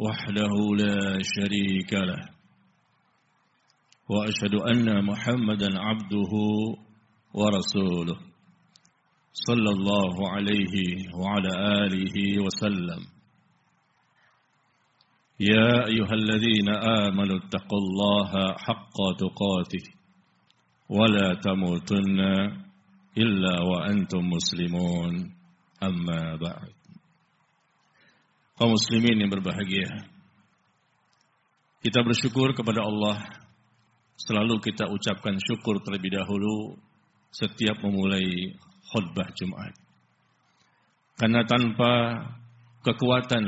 وحده لا شريك له. وأشهد أن محمدا عبده ورسوله. صلى الله عليه وعلى آله وسلم. يا أيها الذين آمنوا اتقوا الله حق تقاته. ولا تموتن إلا وأنتم مسلمون. Amma ba'd. Kaum muslimin yang berbahagia. Kita bersyukur kepada Allah. Selalu kita ucapkan syukur terlebih dahulu setiap memulai khutbah Jumat. Karena tanpa kekuatan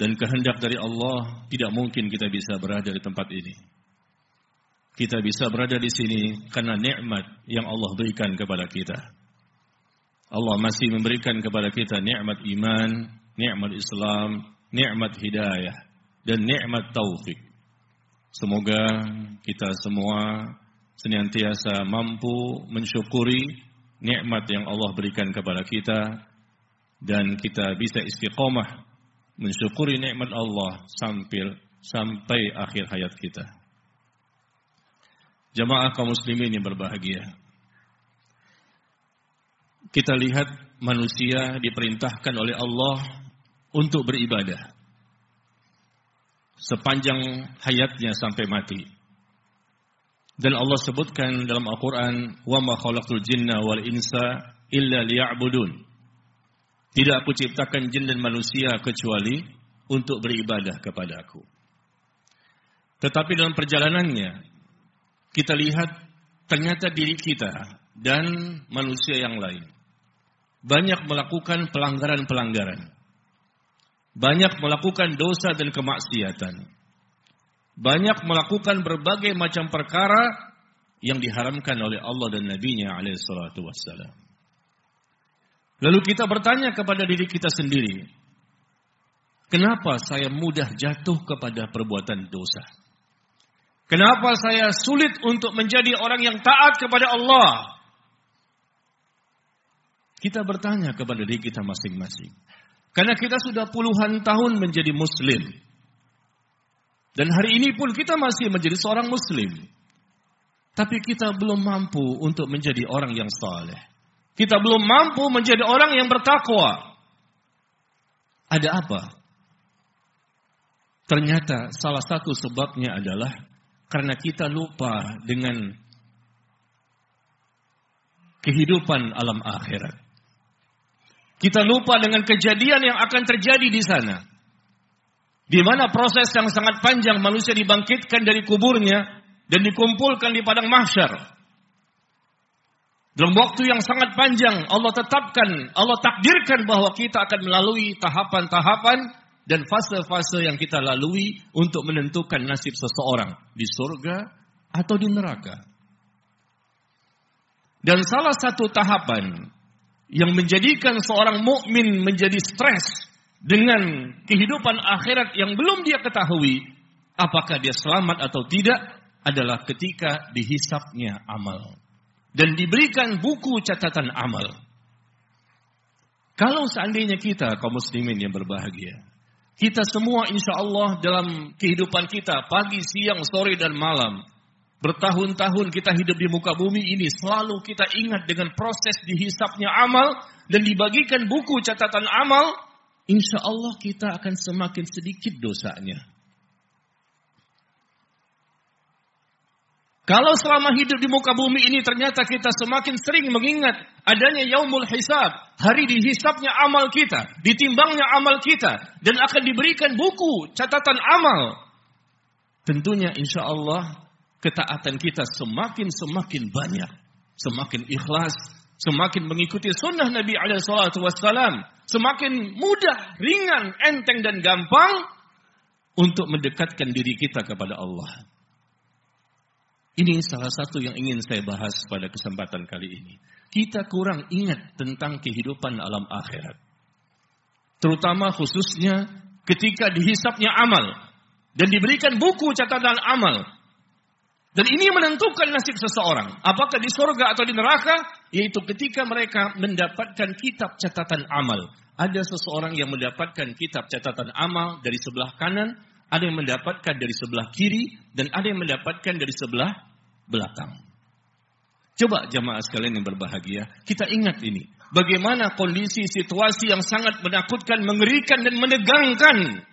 dan kehendak dari Allah tidak mungkin kita bisa berada di tempat ini. Kita bisa berada di sini karena nikmat yang Allah berikan kepada kita. Allah masih memberikan kepada kita nikmat iman, nikmat Islam, nikmat hidayah, dan nikmat taufik. Semoga kita semua senantiasa mampu mensyukuri nikmat yang Allah berikan kepada kita dan kita bisa istiqomah mensyukuri nikmat Allah sampai sampai akhir hayat kita. Jamaah kaum muslimin yang berbahagia. kita lihat manusia diperintahkan oleh Allah untuk beribadah sepanjang hayatnya sampai mati. Dan Allah sebutkan dalam Al-Quran, "Wa ma khalaqtul jinna wal insa illa liya'budun." Tidak aku ciptakan jin dan manusia kecuali untuk beribadah kepada aku. Tetapi dalam perjalanannya, kita lihat ternyata diri kita dan manusia yang lain banyak melakukan pelanggaran-pelanggaran. Banyak melakukan dosa dan kemaksiatan. Banyak melakukan berbagai macam perkara yang diharamkan oleh Allah dan Nabi-Nya alaihi salatu wassalam. Lalu kita bertanya kepada diri kita sendiri, kenapa saya mudah jatuh kepada perbuatan dosa? Kenapa saya sulit untuk menjadi orang yang taat kepada Allah? Kita bertanya kepada diri kita masing-masing. Karena kita sudah puluhan tahun menjadi muslim. Dan hari ini pun kita masih menjadi seorang muslim. Tapi kita belum mampu untuk menjadi orang yang saleh. Kita belum mampu menjadi orang yang bertakwa. Ada apa? Ternyata salah satu sebabnya adalah karena kita lupa dengan kehidupan alam akhirat. Kita lupa dengan kejadian yang akan terjadi di sana. Di mana proses yang sangat panjang manusia dibangkitkan dari kuburnya dan dikumpulkan di padang mahsyar. Dalam waktu yang sangat panjang Allah tetapkan, Allah takdirkan bahwa kita akan melalui tahapan-tahapan dan fase-fase yang kita lalui untuk menentukan nasib seseorang di surga atau di neraka. Dan salah satu tahapan yang menjadikan seorang mukmin menjadi stres dengan kehidupan akhirat yang belum dia ketahui apakah dia selamat atau tidak adalah ketika dihisapnya amal dan diberikan buku catatan amal. Kalau seandainya kita kaum muslimin yang berbahagia, kita semua insya Allah dalam kehidupan kita pagi, siang, sore dan malam Bertahun-tahun kita hidup di muka bumi ini selalu kita ingat dengan proses dihisapnya amal dan dibagikan buku catatan amal, insya Allah kita akan semakin sedikit dosanya. Kalau selama hidup di muka bumi ini ternyata kita semakin sering mengingat adanya yaumul hisab, hari dihisapnya amal kita, ditimbangnya amal kita, dan akan diberikan buku catatan amal. Tentunya insya Allah ketaatan kita semakin semakin banyak, semakin ikhlas, semakin mengikuti sunnah Nabi Alaihissalam, semakin mudah, ringan, enteng dan gampang untuk mendekatkan diri kita kepada Allah. Ini salah satu yang ingin saya bahas pada kesempatan kali ini. Kita kurang ingat tentang kehidupan alam akhirat. Terutama khususnya ketika dihisapnya amal dan diberikan buku catatan amal. Dan ini menentukan nasib seseorang. Apakah di surga atau di neraka? Yaitu ketika mereka mendapatkan kitab catatan amal. Ada seseorang yang mendapatkan kitab catatan amal dari sebelah kanan, ada yang mendapatkan dari sebelah kiri, dan ada yang mendapatkan dari sebelah belakang. Coba jamaah sekalian yang berbahagia, kita ingat ini. Bagaimana kondisi situasi yang sangat menakutkan, mengerikan dan menegangkan.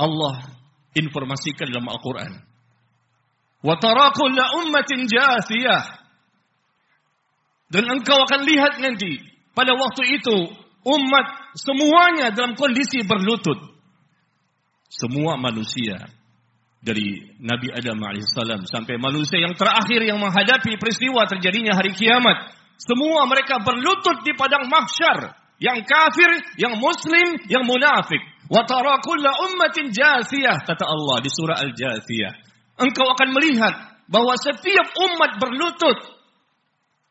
Allah informasikan dalam Al-Quran. Wa kulla ummatin. Dan engkau akan lihat nanti pada waktu itu umat semuanya dalam kondisi berlutut. Semua manusia dari Nabi Adam alaihissalam sampai manusia yang terakhir yang menghadapi peristiwa terjadinya hari kiamat. Semua mereka berlutut di padang mahsyar. Yang kafir, yang muslim, yang munafik. Wa tara kulla ummatin jasiyah. Kata Allah di surah Al-Jasiyah. Engkau akan melihat bahwa setiap umat berlutut.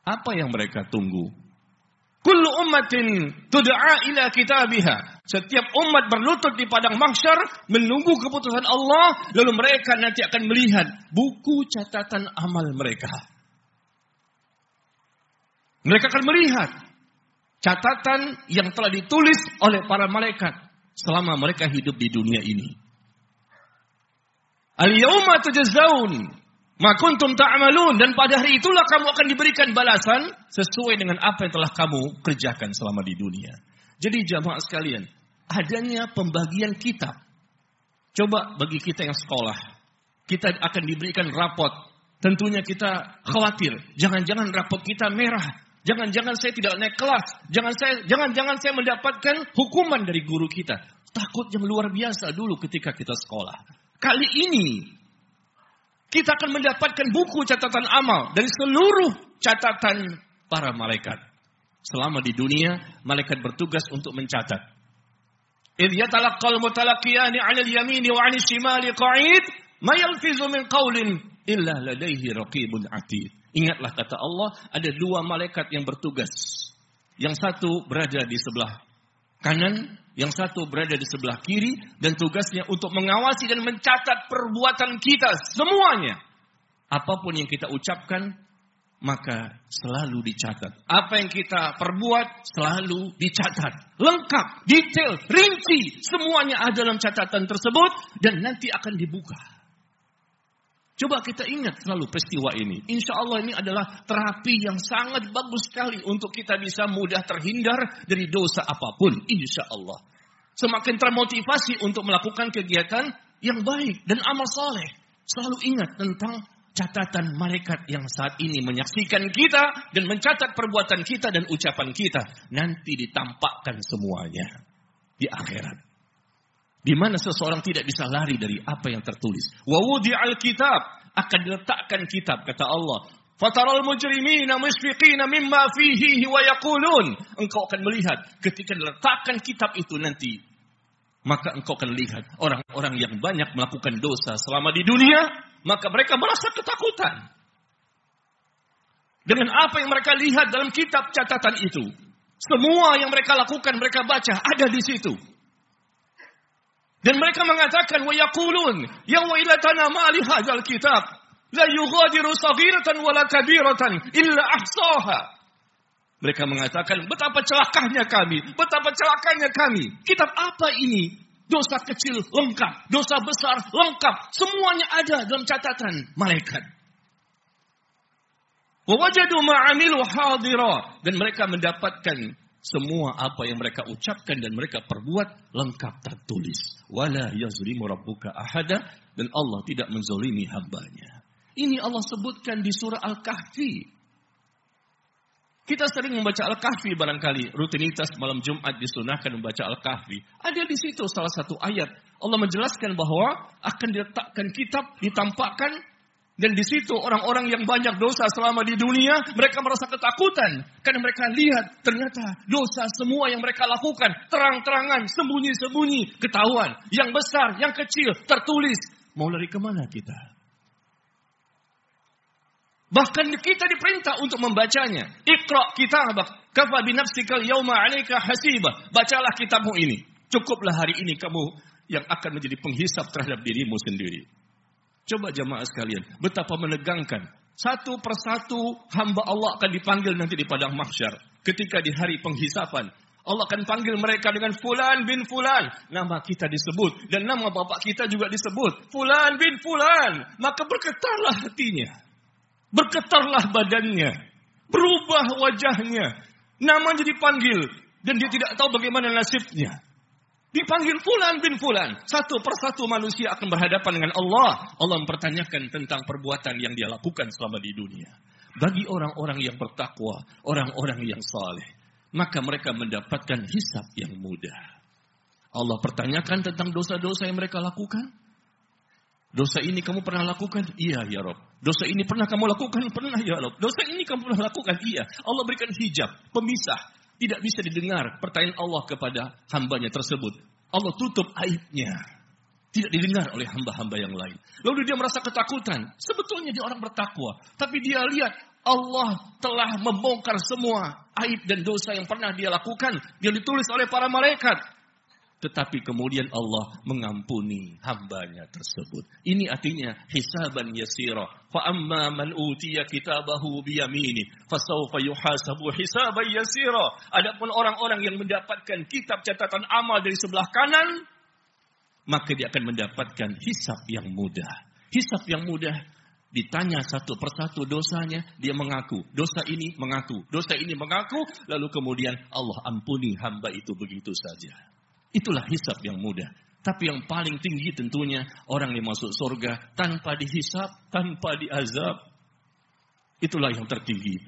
Apa yang mereka tunggu? Kullu ummatin tud'a ila kitabiha. Setiap umat berlutut di padang mahsyar menunggu keputusan Allah, lalu mereka nanti akan melihat buku catatan amal mereka. Mereka akan melihat catatan yang telah ditulis oleh para malaikat selama mereka hidup di dunia ini. Al-yawma tujzaun Ma kuntum ta'malun dan pada hari itulah kamu akan diberikan balasan sesuai dengan apa yang telah kamu kerjakan selama di dunia. Jadi jamaah sekalian, adanya pembagian kitab. Coba bagi kita yang sekolah, kita akan diberikan rapot. Tentunya kita khawatir, jangan-jangan rapot kita merah. Jangan-jangan saya tidak naik kelas. Jangan saya jangan-jangan saya mendapatkan hukuman dari guru kita. Takut yang luar biasa dulu ketika kita sekolah. Kali ini kita akan mendapatkan buku catatan amal dari seluruh catatan para malaikat. Selama di dunia, malaikat bertugas untuk mencatat. Yatalaqqal mutalaqiyani 'alal yamini wa 'anil shimali qa'id, ma yalfizu min qawlin illa ladaihi raqibun atid. Ingatlah kata Allah, ada dua malaikat yang bertugas. Yang satu berada di sebelah kanan, yang satu berada di sebelah kiri dan tugasnya untuk mengawasi dan mencatat perbuatan kita semuanya. Apa pun yang kita ucapkan maka selalu dicatat. Apa yang kita perbuat selalu dicatat. Lengkap, detail, rinci, semuanya ada dalam catatan tersebut dan nanti akan dibuka. Coba kita ingat selalu peristiwa ini. Insya Allah ini adalah terapi yang sangat bagus sekali untuk kita bisa mudah terhindar dari dosa apa pun. Insya Allah. Semakin termotivasi untuk melakukan kegiatan yang baik dan amal soleh. Selalu ingat tentang catatan malaikat yang saat ini menyaksikan kita dan mencatat perbuatan kita dan ucapan kita. Nanti ditampakkan semuanya di akhirat di mana seseorang tidak bisa lari dari apa yang tertulis. Wa al-kitab akan diletakkan kitab kata Allah. Fataral mujrimina musfiqina mimma fihi wa yaqulun. Engkau akan melihat ketika diletakkan kitab itu nanti maka engkau akan lihat orang-orang yang banyak melakukan dosa selama di dunia, maka mereka merasa ketakutan. Dengan apa yang mereka lihat dalam kitab catatan itu. Semua yang mereka lakukan, mereka baca, ada di situ. Dan mereka mengatakan wa yaqulun ya wailatana ma li hadzal kitab la yughadiru saghiratan wala kabiratan illa ahsaha. Mereka mengatakan betapa celakanya kami, betapa celakanya kami. Kitab apa ini? Dosa kecil lengkap, dosa besar lengkap, semuanya ada dalam catatan malaikat. Wajadu ma'amilu hadira dan mereka mendapatkan semua apa yang mereka ucapkan dan mereka perbuat lengkap tertulis. Wala yazlimu rabbuka ahada dan Allah tidak menzolimi hambanya. Ini Allah sebutkan di surah Al-Kahfi. Kita sering membaca Al-Kahfi barangkali. Rutinitas malam Jumat disunahkan membaca Al-Kahfi. Ada di situ salah satu ayat. Allah menjelaskan bahwa akan diletakkan kitab, ditampakkan Dan di situ orang-orang yang banyak dosa selama di dunia, mereka merasa ketakutan. Karena mereka lihat ternyata dosa semua yang mereka lakukan, terang-terangan, sembunyi-sembunyi, ketahuan. Yang besar, yang kecil, tertulis. Mau lari ke mana kita? Bahkan kita diperintah untuk membacanya. Iqra kitabak, kafa binafsikal yauma alaika hasibah. Bacalah kitabmu ini. Cukuplah hari ini kamu yang akan menjadi penghisap terhadap dirimu sendiri. Coba jamaah sekalian, betapa menegangkan. Satu persatu hamba Allah akan dipanggil nanti di padang mahsyar. Ketika di hari penghisapan, Allah akan panggil mereka dengan Fulan bin Fulan. Nama kita disebut. Dan nama bapak kita juga disebut. Fulan bin Fulan. Maka bergetarlah hatinya. Bergetarlah badannya. Berubah wajahnya. Namanya dipanggil. Dan dia tidak tahu bagaimana nasibnya. Dipanggil fulan bin fulan. Satu persatu manusia akan berhadapan dengan Allah. Allah mempertanyakan tentang perbuatan yang dia lakukan selama di dunia. Bagi orang-orang yang bertakwa, orang-orang yang saleh, maka mereka mendapatkan hisap yang mudah. Allah pertanyakan tentang dosa-dosa yang mereka lakukan. Dosa ini kamu pernah lakukan? Iya ya Rob. Dosa ini pernah kamu lakukan? Pernah ya Rob. Dosa ini kamu pernah lakukan? Iya. Allah berikan hijab, pemisah. Tidak bisa didengar pertanyaan Allah kepada hambanya tersebut. Allah tutup aibnya. Tidak didengar oleh hamba-hamba yang lain. Lalu dia merasa ketakutan. Sebetulnya dia orang bertakwa. Tapi dia lihat Allah telah membongkar semua aib dan dosa yang pernah dia lakukan. Dia ditulis oleh para malaikat. Tetapi kemudian Allah mengampuni hambanya tersebut. Ini artinya hisaban yasira. Fa amma man utiya kitabahu biyamini. Fasawfa yuhasabu hisaban yasira. Adapun orang-orang yang mendapatkan kitab catatan amal dari sebelah kanan. Maka dia akan mendapatkan hisab yang mudah. Hisab yang mudah ditanya satu persatu dosanya, dia mengaku. Dosa ini mengaku, dosa ini mengaku, lalu kemudian Allah ampuni hamba itu begitu saja. Itulah hisap yang mudah. Tapi yang paling tinggi tentunya orang yang masuk surga tanpa dihisap, tanpa diazab. Itulah yang tertinggi.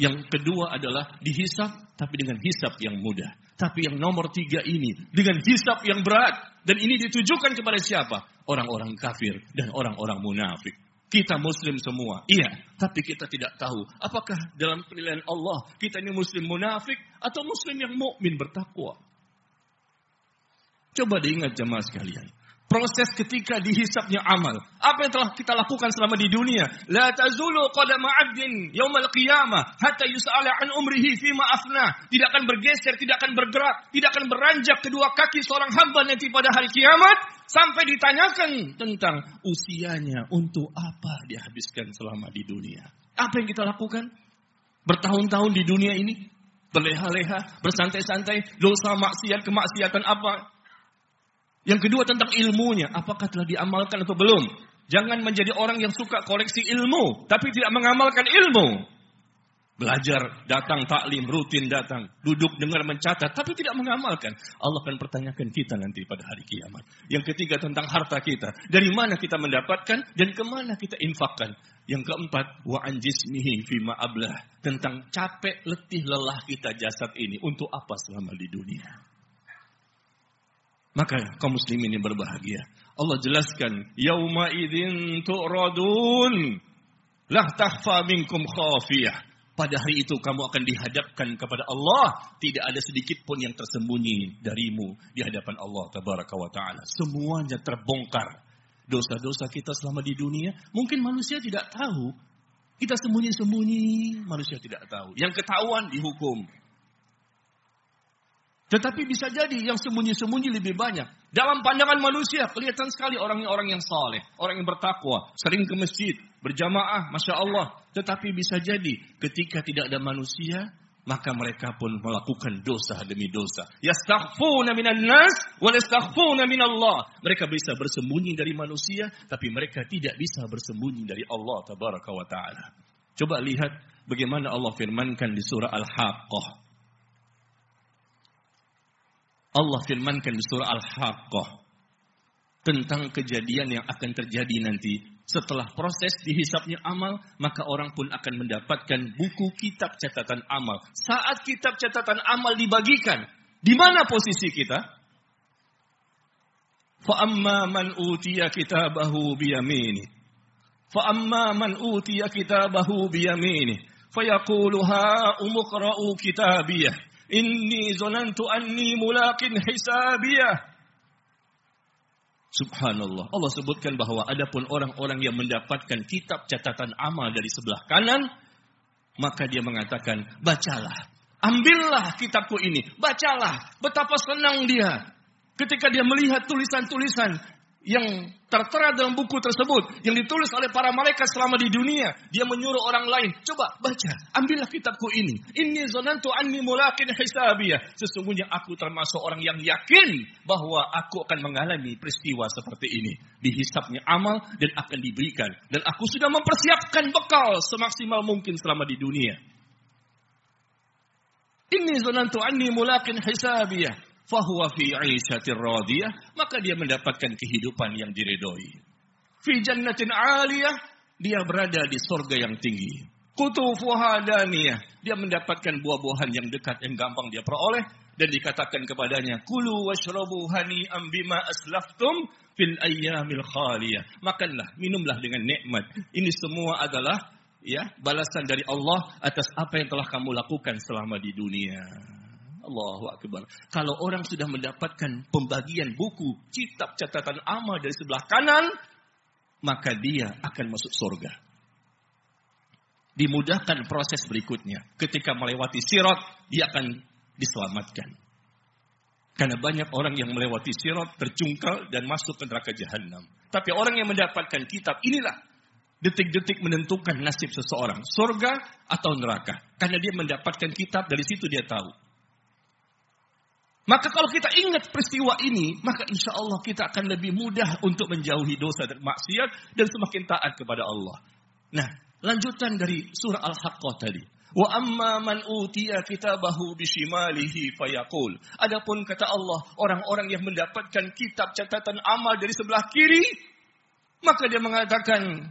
Yang kedua adalah dihisap tapi dengan hisap yang mudah. Tapi yang nomor tiga ini dengan hisap yang berat. Dan ini ditujukan kepada siapa? Orang-orang kafir dan orang-orang munafik. Kita muslim semua. Iya, tapi kita tidak tahu apakah dalam penilaian Allah kita ini muslim munafik atau muslim yang mukmin bertakwa. Coba diingat jemaah sekalian. Proses ketika dihisapnya amal. Apa yang telah kita lakukan selama di dunia. La tazulu qadama 'abdin yaumal qiyamah hatta yus'ala an umrihi fima afna. Tidak akan bergeser, tidak akan bergerak, tidak akan beranjak kedua kaki seorang hamba nanti pada hari kiamat sampai ditanyakan tentang usianya untuk apa dihabiskan selama di dunia. Apa yang kita lakukan? Bertahun-tahun di dunia ini berleha-leha, bersantai-santai, dosa maksiat, kemaksiatan apa yang kedua tentang ilmunya, apakah telah diamalkan atau belum? Jangan menjadi orang yang suka koleksi ilmu, tapi tidak mengamalkan ilmu. Belajar, datang taklim, rutin datang, duduk dengar mencatat, tapi tidak mengamalkan. Allah akan pertanyakan kita nanti pada hari kiamat. Yang ketiga tentang harta kita. Dari mana kita mendapatkan dan ke mana kita infakkan. Yang keempat, wa anjismihi fima ablah. Tentang capek, letih, lelah kita jasad ini. Untuk apa selama di dunia. Maka kaum muslimin yang berbahagia. Allah jelaskan, "Yauma idzin tu'radun la takhfa minkum khafiyah." Pada hari itu kamu akan dihadapkan kepada Allah, tidak ada sedikit pun yang tersembunyi darimu di hadapan Allah tabaraka wa taala. Semuanya terbongkar. Dosa-dosa kita selama di dunia, mungkin manusia tidak tahu. Kita sembunyi-sembunyi, manusia tidak tahu. Yang ketahuan dihukum. Tetapi bisa jadi yang sembunyi-sembunyi lebih banyak. Dalam pandangan manusia kelihatan sekali orang-orang yang saleh, orang yang bertakwa, sering ke masjid, berjamaah, masya Allah. Tetapi bisa jadi ketika tidak ada manusia, maka mereka pun melakukan dosa demi dosa. Yastaghfuna minan nas wa yastaghfuna Allah. Mereka bisa bersembunyi dari manusia, tapi mereka tidak bisa bersembunyi dari Allah tabaraka wa taala. Coba lihat bagaimana Allah firmankan di surah Al-Haqqah Allah firmankan di surah Al-Haqqah tentang kejadian yang akan terjadi nanti setelah proses dihisapnya amal, maka orang pun akan mendapatkan buku kitab catatan amal. Saat kitab catatan amal dibagikan, di mana posisi kita? Fa'amma man utiya kitabahu biyamini. Fa'amma man utiya kitabahu biyamini. Fayaqulu umukra'u kitabiyah. Inni zonantu anni mulakin hisabiyah. Subhanallah. Allah sebutkan bahwa adapun orang-orang yang mendapatkan kitab catatan amal dari sebelah kanan, maka dia mengatakan, bacalah. Ambillah kitabku ini, bacalah. Betapa senang dia ketika dia melihat tulisan-tulisan yang tertera dalam buku tersebut yang ditulis oleh para malaikat selama di dunia dia menyuruh orang lain coba baca ambillah kitabku ini. Ini zonantu anni mulakin hisabiyah. Sesungguhnya aku termasuk orang yang yakin bahwa aku akan mengalami peristiwa seperti ini. Dihisapnya amal dan akan diberikan. Dan aku sudah mempersiapkan bekal semaksimal mungkin selama di dunia. Ini zonantu anni mulakin hisabiyah fahuwa fi 'aisyatir radiyah, maka dia mendapatkan kehidupan yang diridhoi. Fi jannatin 'aliyah, dia berada di sorga yang tinggi. Kutufuha daniyah, dia mendapatkan buah-buahan yang dekat yang gampang dia peroleh dan dikatakan kepadanya kulu washrabu hani'am bima aslaftum fil ayyamil khaliyah. Makanlah, minumlah dengan nikmat. Ini semua adalah ya balasan dari Allah atas apa yang telah kamu lakukan selama di dunia. Allahu Akbar. Kalau orang sudah mendapatkan pembagian buku, kitab catatan amal dari sebelah kanan, maka dia akan masuk surga. Dimudahkan proses berikutnya. Ketika melewati sirat, dia akan diselamatkan. Karena banyak orang yang melewati sirat, tercungkal, dan masuk ke neraka jahanam. Tapi orang yang mendapatkan kitab, inilah detik-detik menentukan nasib seseorang. Surga atau neraka. Karena dia mendapatkan kitab, dari situ dia tahu. Maka kalau kita ingat peristiwa ini, maka insya Allah kita akan lebih mudah untuk menjauhi dosa dan maksiat dan semakin taat kepada Allah. Nah, lanjutan dari surah Al-Haqqah tadi. Wa amma man utiya kitabahu bishimalihi fayaqul. Adapun kata Allah, orang-orang yang mendapatkan kitab catatan amal dari sebelah kiri, maka dia mengatakan,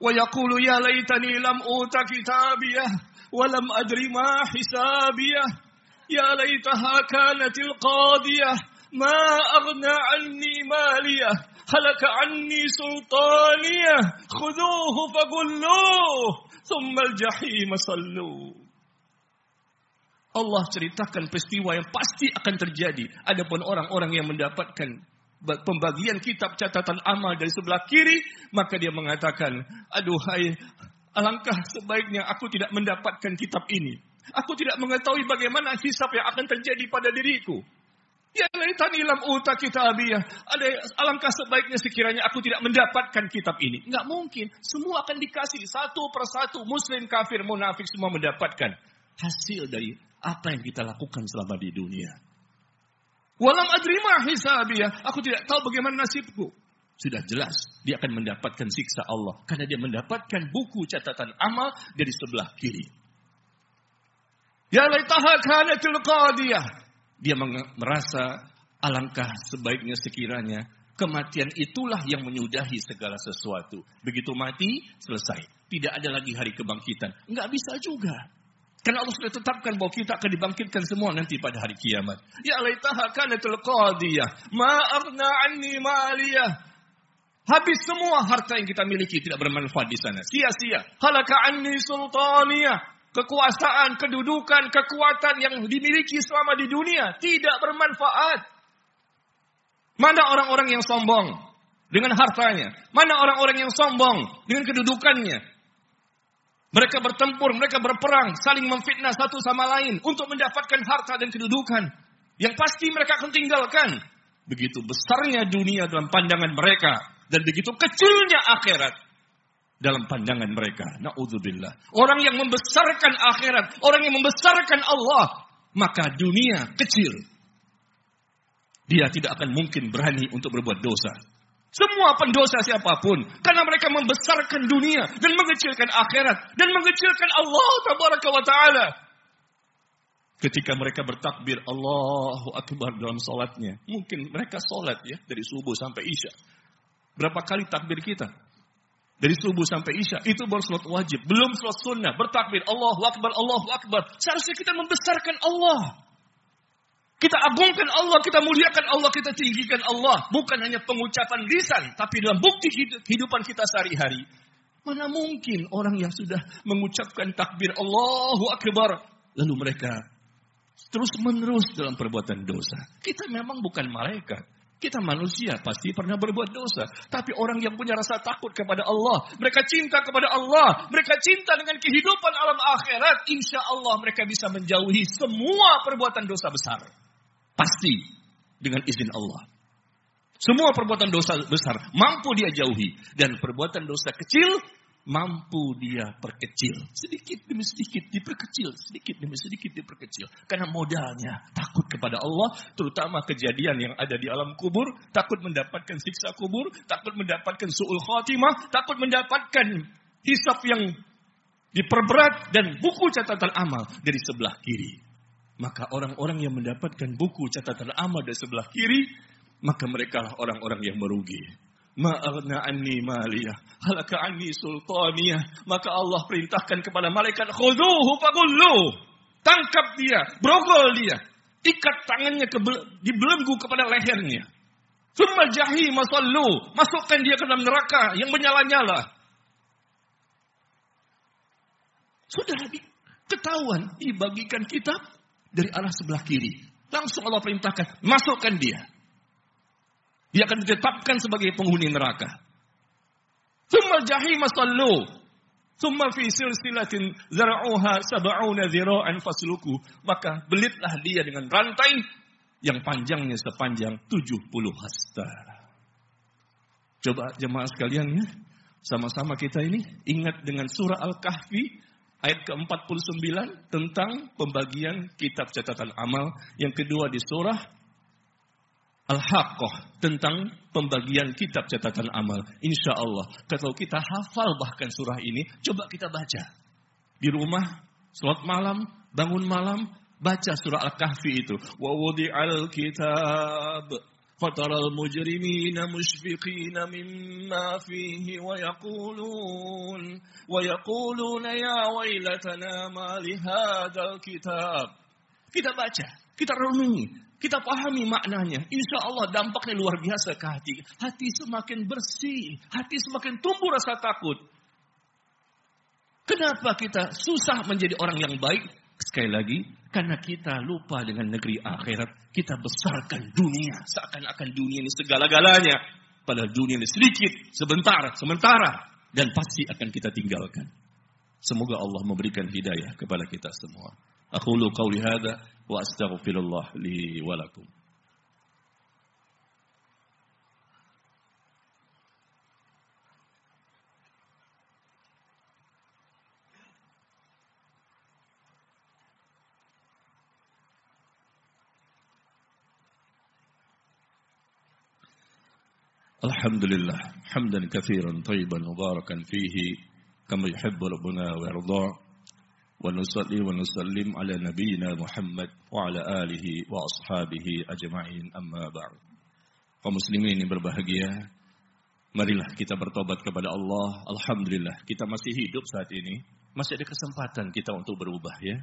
wa yaqulu ya laitani lam uta kitabiyah wa lam adri ma hisabiyah. يا ليتها كانت القاضية ما أغنى عني مالية هلك عني سلطانية خذوه فقلوه ثم الجحيم صلوه Allah ceritakan peristiwa yang pasti akan terjadi. Adapun orang-orang yang mendapatkan pembagian kitab catatan amal dari sebelah kiri, maka dia mengatakan, aduhai, alangkah sebaiknya aku tidak mendapatkan kitab ini. Aku tidak mengetahui bagaimana hisap yang akan terjadi pada diriku. Ya laitani lam uta kitabiyah. Ada alangkah sebaiknya sekiranya aku tidak mendapatkan kitab ini. Enggak mungkin. Semua akan dikasih satu persatu. Muslim, kafir, munafik semua mendapatkan. Hasil dari apa yang kita lakukan selama di dunia. Walam adrima hisabiyah. Aku tidak tahu bagaimana nasibku. Sudah jelas dia akan mendapatkan siksa Allah. Karena dia mendapatkan buku catatan amal dari sebelah kiri. Ya laitaha kanatil qadiyah. Dia merasa alangkah sebaiknya sekiranya kematian itulah yang menyudahi segala sesuatu. Begitu mati, selesai. Tidak ada lagi hari kebangkitan. Enggak bisa juga. Karena Allah sudah tetapkan bahwa kita akan dibangkitkan semua nanti pada hari kiamat. Ya laitaha kanatil qadiyah. Ma aghna anni maliyah. Habis semua harta yang kita miliki tidak bermanfaat di sana. Sia-sia. Halaka anni sultaniyah kekuasaan, kedudukan, kekuatan yang dimiliki selama di dunia tidak bermanfaat. Mana orang-orang yang sombong dengan hartanya? Mana orang-orang yang sombong dengan kedudukannya? Mereka bertempur, mereka berperang, saling memfitnah satu sama lain untuk mendapatkan harta dan kedudukan. Yang pasti mereka akan tinggalkan. Begitu besarnya dunia dalam pandangan mereka. Dan begitu kecilnya akhirat dalam pandangan mereka. Na'udzubillah. Orang yang membesarkan akhirat, orang yang membesarkan Allah, maka dunia kecil. Dia tidak akan mungkin berani untuk berbuat dosa. Semua pendosa siapa pun. Karena mereka membesarkan dunia dan mengecilkan akhirat. Dan mengecilkan Allah tabaraka wa ta'ala. Ketika mereka bertakbir Allahu Akbar dalam sholatnya. Mungkin mereka sholat ya dari subuh sampai isya. Berapa kali takbir kita? Dari subuh sampai isya. Itu baru sholat wajib. Belum sholat sunnah. Bertakbir. Allahu Akbar, Allahu Akbar. Seharusnya kita membesarkan Allah. Kita agungkan Allah, kita muliakan Allah, kita tinggikan Allah. Bukan hanya pengucapan lisan. Tapi dalam bukti kehidupan kita sehari-hari. Mana mungkin orang yang sudah mengucapkan takbir Allahu Akbar. Lalu mereka terus menerus dalam perbuatan dosa. Kita memang bukan malaikat. Kita manusia pasti pernah berbuat dosa. Tapi orang yang punya rasa takut kepada Allah. Mereka cinta kepada Allah. Mereka cinta dengan kehidupan alam akhirat. Insya Allah mereka bisa menjauhi semua perbuatan dosa besar. Pasti dengan izin Allah. Semua perbuatan dosa besar mampu dia jauhi. Dan perbuatan dosa kecil mampu dia perkecil. Sedikit demi sedikit diperkecil, sedikit demi sedikit diperkecil. Karena modalnya takut kepada Allah, terutama kejadian yang ada di alam kubur, takut mendapatkan siksa kubur, takut mendapatkan su'ul khatimah, takut mendapatkan hisap yang diperberat dan buku catatan amal dari sebelah kiri. Maka orang-orang yang mendapatkan buku catatan amal dari sebelah kiri, maka mereka orang-orang yang merugi. Ma'agna anni maliyah. Halaka anni sultaniyah. Maka Allah perintahkan kepada malaikat. Khuduhu fagullu. Tangkap dia. Brogol dia. Ikat tangannya ke, dibelenggu kepada lehernya. Summa jahi masallu. Masukkan dia ke dalam neraka yang menyala-nyala. Sudah ketahuan dibagikan kitab dari arah sebelah kiri. Langsung Allah perintahkan, masukkan dia. Dia akan ditetapkan sebagai penghuni neraka. Thumma jahim sallu. Thumma fi silsilatin zara'uha sab'una dhira'an fasluku. Maka belitlah dia dengan rantai yang panjangnya sepanjang 70 hasta. Coba jemaah sekalian ya. Sama-sama kita ini ingat dengan surah Al-Kahfi ayat ke-49 tentang pembagian kitab catatan amal. Yang kedua di surah Al-Haqqah tentang pembagian kitab catatan amal. Insya Allah. Kalau kita hafal bahkan surah ini, coba kita baca. Di rumah, sholat malam, bangun malam, baca surah Al-Kahfi itu. Wa al kitab فترى المجرمين مشفقين مما فيه ويقولون ويقولون يا ويلتنا ما لهذا الكتاب kita baca, kita renungi, kita pahami maknanya. Insya Allah dampaknya luar biasa ke hati. Hati semakin bersih. Hati semakin tumbuh rasa takut. Kenapa kita susah menjadi orang yang baik? Sekali lagi, karena kita lupa dengan negeri akhirat. Kita besarkan dunia. Seakan-akan dunia ini segala-galanya. Padahal dunia ini sedikit, sebentar, sementara. Dan pasti akan kita tinggalkan. Semoga Allah memberikan hidayah kepada kita semua. أقول قولي هذا وأستغفر الله لي ولكم. الحمد لله حمدا كثيرا طيبا مباركا فيه كما يحب ربنا ويرضاه ونصلي ونسلم على نبينا محمد وعلى آله وأصحابه أجمعين أما بعد kaum muslimin yang berbahagia marilah kita bertobat kepada Allah Alhamdulillah kita masih hidup saat ini masih ada kesempatan kita untuk berubah ya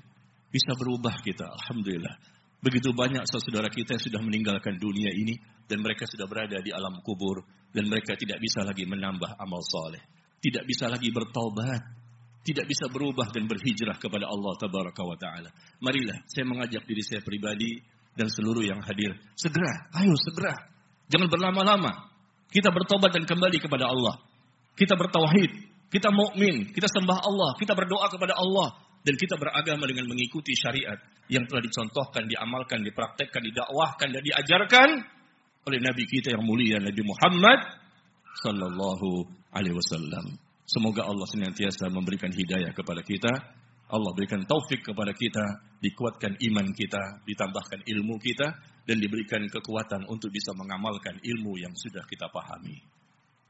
bisa berubah kita Alhamdulillah begitu banyak saudara kita yang sudah meninggalkan dunia ini dan mereka sudah berada di alam kubur dan mereka tidak bisa lagi menambah amal soleh tidak bisa lagi bertobat tidak bisa berubah dan berhijrah kepada Allah tabaraka wa taala. Marilah saya mengajak diri saya pribadi dan seluruh yang hadir, segera, ayo segera. Jangan berlama-lama. Kita bertobat dan kembali kepada Allah. Kita bertauhid, kita mukmin, kita sembah Allah, kita berdoa kepada Allah dan kita beragama dengan mengikuti syariat yang telah dicontohkan, diamalkan, dipraktekkan, didakwahkan dan diajarkan oleh Nabi kita yang mulia Nabi Muhammad sallallahu alaihi wasallam. Semoga Allah senantiasa memberikan hidayah kepada kita. Allah berikan taufik kepada kita, dikuatkan iman kita, ditambahkan ilmu kita, dan diberikan kekuatan untuk bisa mengamalkan ilmu yang sudah kita pahami.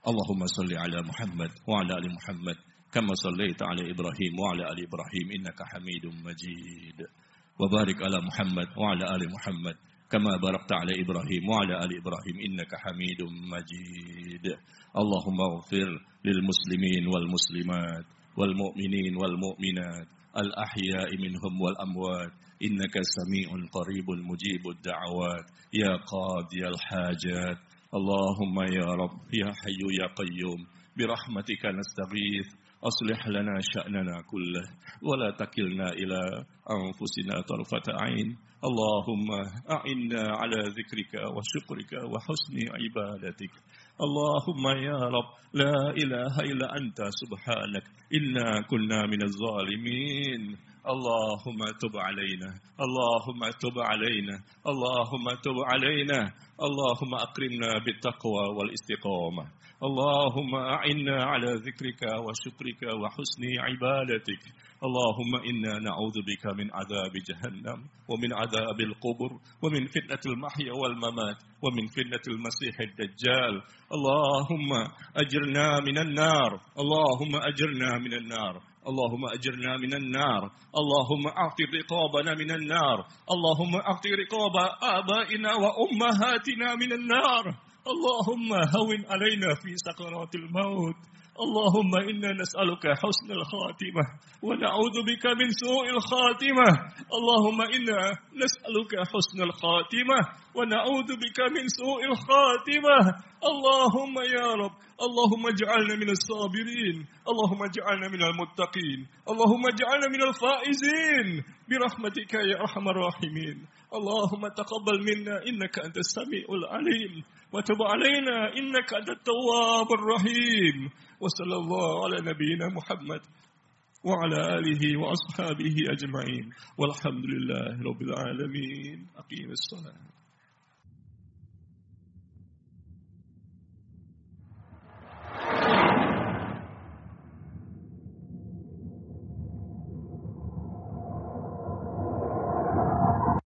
Allahumma salli ala Muhammad wa ala ali Muhammad kama sallaita ala Ibrahim wa ala ali Ibrahim innaka Hamidum Majid. Wa barik ala Muhammad wa ala ali Muhammad كما باركت على إبراهيم وعلى آل إبراهيم. إنك حميد مجيد. اللهم اغفر للمسلمين والمسلمات والمؤمنين والمؤمنات الأحياء منهم والأموات. إنك سميع قريب مجيب الدعوات. يا قاضي الحاجات. اللهم يا رب يا حي يا قيوم برحمتك نستغيث. أصلح لنا شأننا كله. ولا تكلنا إلى أنفسنا طرفة عين. اللهم أعنا على ذكرك وشكرك وحسن عبادتك اللهم يا رب لا إله إلا أنت سبحانك إنا كنا من الظالمين اللهم تب علينا اللهم تب علينا اللهم تب علينا اللهم أكرمنا بالتقوى والاستقامة اللهم أعنا على ذكرك وشكرك وحسن عبادتك. اللهم إنا نعوذ بك من عذاب جهنم ومن عذاب القبر ومن فتنة المحيا والممات ومن فتنة المسيح الدجال. اللهم أجرنا من النار. اللهم أجرنا من النار. اللهم أجرنا من النار. اللهم أعطي رقابنا من النار. اللهم أعطي رقاب آبائنا وأمهاتنا من النار. اللهم هون علينا في سكرات الموت. اللهم إنا نسألك حسن الخاتمة ونعوذ بك من سوء الخاتمة. اللهم إنا نسألك حسن الخاتمة ونعوذ بك من سوء الخاتمة. اللهم يا رب اللهم اجعلنا من الصابرين. اللهم اجعلنا من المتقين. اللهم اجعلنا من الفائزين. برحمتك يا أرحم الراحمين. اللهم تقبل منا إنك أنت السميع العليم. وتب علينا إنك أنت التواب الرحيم. وصلى الله على نبينا محمد وعلى آله وأصحابه أجمعين. والحمد لله رب العالمين. أقيم الصلاة.